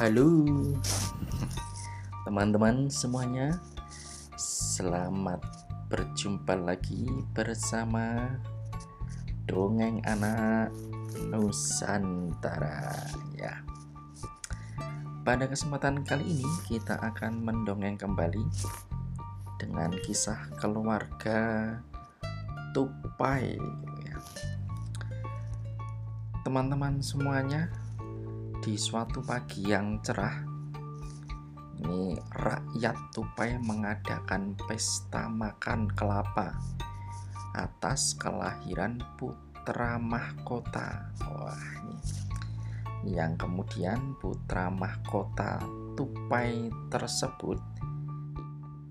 Halo. Teman-teman semuanya Selamat berjumpa lagi bersama Dongeng Anak Nusantara. Ya. Pada kesempatan kali ini kita akan mendongeng kembali Dengan kisah keluarga Tupai. Ya. Teman-teman semuanya di suatu pagi yang cerah ini rakyat Tupai mengadakan pesta makan kelapa atas kelahiran putra mahkota. Wah ini. Yang kemudian putra mahkota Tupai tersebut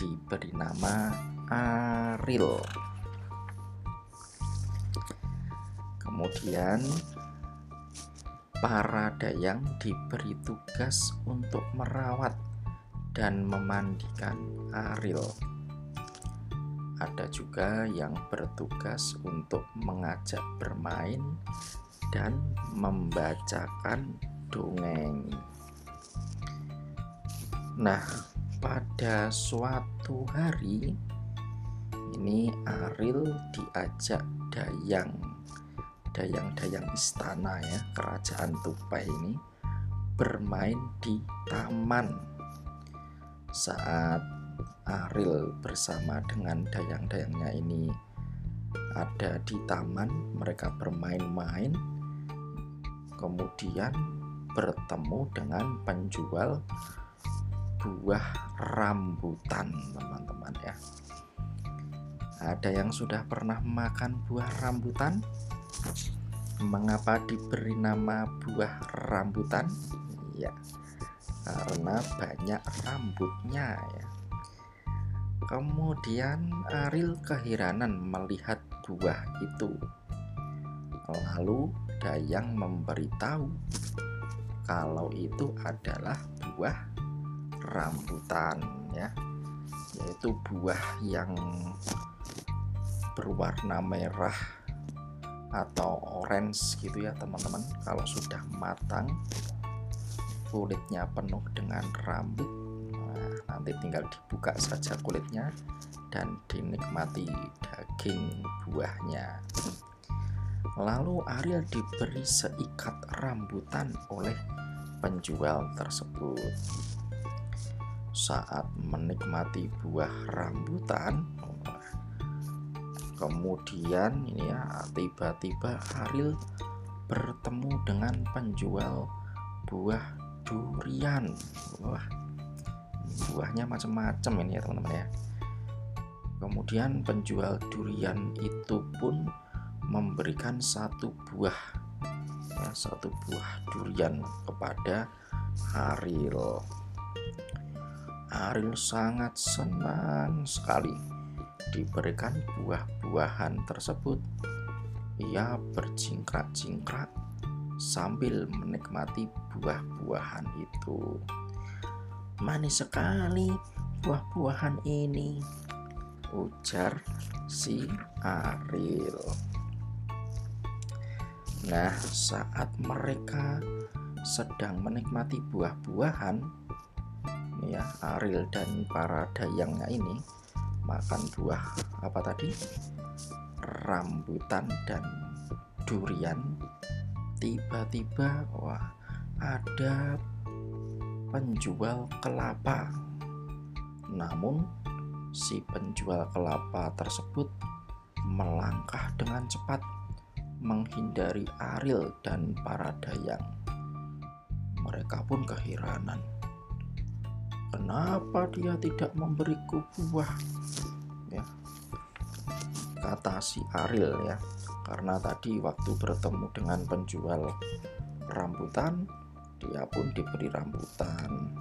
diberi nama Aril. Kemudian para dayang diberi tugas untuk merawat dan memandikan Aril. Ada juga yang bertugas untuk mengajak bermain dan membacakan dongeng. Nah, pada suatu hari ini Aril diajak dayang dayang-dayang istana ya kerajaan Tupai ini bermain di taman. Saat Aril bersama dengan dayang-dayangnya ini ada di taman mereka bermain-main kemudian bertemu dengan penjual buah rambutan teman-teman ya. Ada yang sudah pernah makan buah rambutan Mengapa diberi nama buah rambutan? Ya, karena banyak rambutnya ya. Kemudian Aril keheranan melihat buah itu. Lalu Dayang memberitahu kalau itu adalah buah rambutan ya, yaitu buah yang berwarna merah atau orange gitu ya teman-teman. Kalau sudah matang kulitnya penuh dengan rambut. Nah, nanti tinggal dibuka saja kulitnya dan dinikmati daging buahnya. Lalu Ariel diberi seikat rambutan oleh penjual tersebut. Saat menikmati buah rambutan kemudian ini ya tiba-tiba Aril bertemu dengan penjual buah durian. Wah buahnya macam-macam ini ya teman-teman ya. Kemudian penjual durian itu pun memberikan satu buah ya, satu buah durian kepada Aril Aril sangat senang sekali diberikan buah-buahan tersebut, ia berjingkrak-jingkrak sambil menikmati buah-buahan itu. Manis sekali buah-buahan ini, ujar si Aril. Nah, saat mereka sedang menikmati buah-buahan, ya Aril dan para dayangnya ini makan buah apa tadi? Rambutan dan durian. Tiba-tiba wah ada penjual kelapa. Namun si penjual kelapa tersebut melangkah dengan cepat menghindari Aril dan para dayang. Mereka pun keheranan kenapa dia tidak memberiku buah ya. Kata si Aril ya karena tadi waktu bertemu dengan penjual rambutan dia pun diberi rambutan.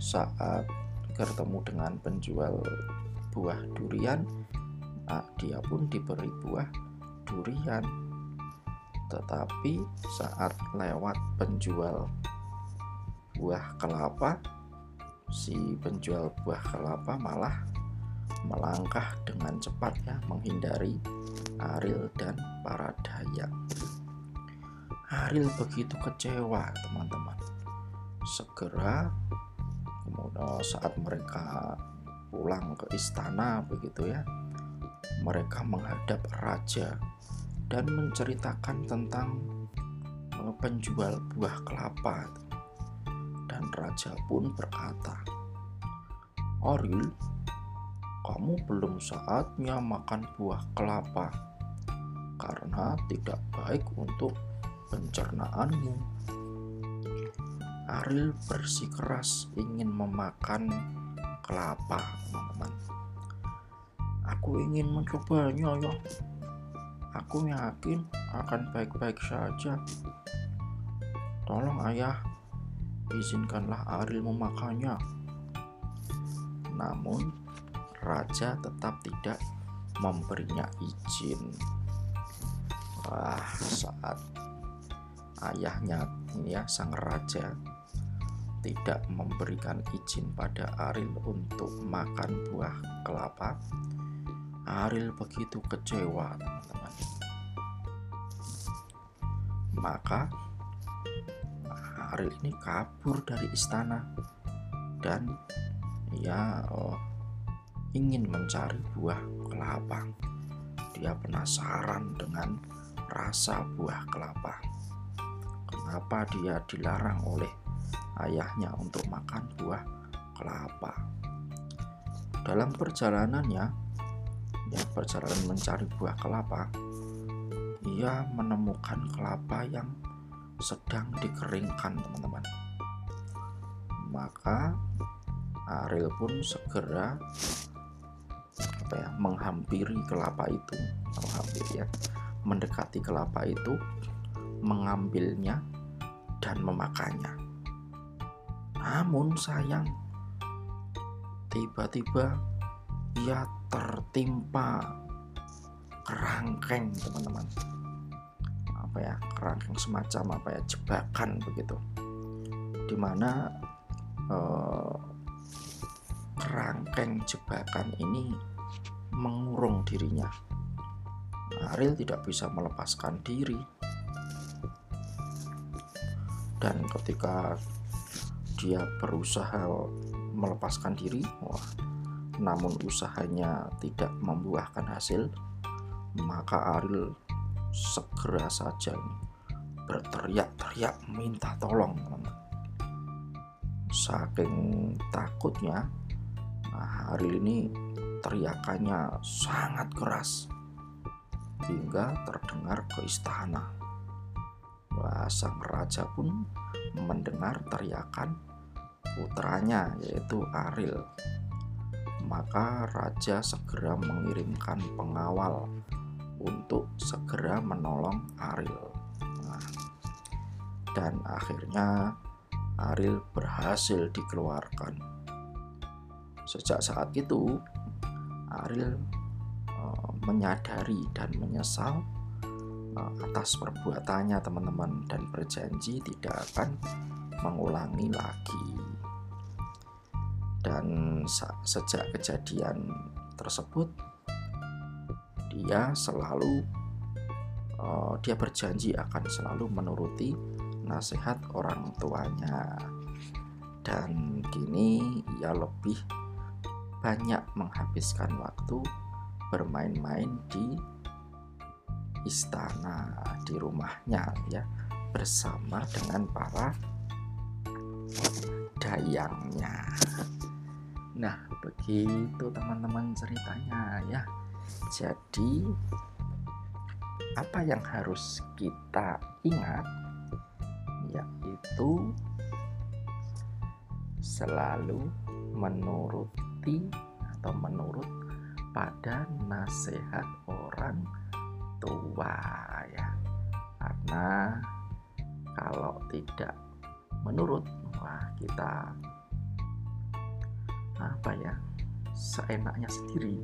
Saat bertemu dengan penjual buah durian nah, dia pun diberi buah durian. Tetapi saat lewat penjual buah kelapa si penjual buah kelapa malah melangkah dengan cepat ya menghindari Aril dan para dayak. Aril begitu kecewa teman-teman. segera kemudian saat mereka pulang ke istana begitu ya mereka menghadap raja dan menceritakan tentang eh, penjual buah kelapa dan raja pun berkata Ariel kamu belum saatnya makan buah kelapa karena tidak baik untuk pencernaanmu. Ariel bersikeras ingin memakan kelapa, teman-teman. Aku ingin mencobanya ya. Aku yakin akan baik-baik saja. Tolong ayah, izinkanlah Ariel memakannya. Namun raja tetap tidak memberinya izin. Wah, saat ayahnya ini ya sang raja tidak memberikan izin pada Aril untuk makan buah kelapa, Aril begitu kecewa, teman-teman. Maka Aril ini kabur dari istana dan ya oh, ingin mencari buah kelapa. Dia penasaran dengan rasa buah kelapa. Kenapa dia dilarang oleh ayahnya untuk makan buah kelapa? Dalam perjalanannya, ya perjalanan mencari buah kelapa, ia menemukan kelapa yang sedang dikeringkan, teman-teman. Maka Ariel pun segera apa ya menghampiri kelapa itu menghampiri ya mendekati kelapa itu mengambilnya dan memakannya. Namun sayang tiba-tiba ia tertimpa kerangkeng teman-teman. Apa ya kerangkeng semacam apa ya jebakan begitu. Di mana eh, kerangkeng jebakan ini mengurung dirinya. Ariel tidak bisa melepaskan diri. Dan ketika dia berusaha melepaskan diri, wah, namun usahanya tidak membuahkan hasil, maka Ariel segera saja berteriak-teriak minta tolong. Saking takutnya, Ariel ini teriakannya sangat keras hingga terdengar ke istana. Wah, sang raja pun mendengar teriakan putranya yaitu Aril. Maka raja segera mengirimkan pengawal untuk segera menolong Aril. Nah, dan akhirnya Aril berhasil dikeluarkan. Sejak saat itu, Ariel uh, menyadari dan menyesal uh, atas perbuatannya teman-teman. Dan berjanji tidak akan mengulangi lagi. Dan sejak kejadian tersebut dia selalu uh, dia berjanji akan selalu menuruti nasihat orang tuanya. Dan kini ia lebih banyak menghabiskan waktu bermain-main di istana di rumahnya ya bersama dengan para dayangnya. Nah, begitu teman-teman ceritanya ya. Jadi apa yang harus kita ingat yaitu selalu menurut mengikuti atau menurut pada nasihat orang tua ya. Karena kalau tidak menurut wah kita apa ya seenaknya sendiri.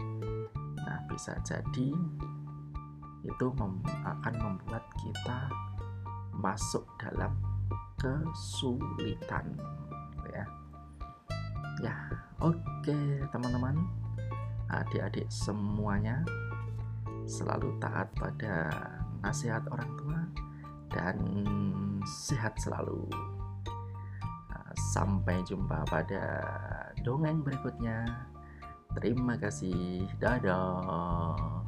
Nah bisa jadi itu mem akan membuat kita masuk dalam kesulitan ya. Ya Oke, teman-teman, adik-adik semuanya selalu taat pada nasihat orang tua dan sehat selalu. Nah, Sampai jumpa pada dongeng berikutnya. Terima kasih. Dadah.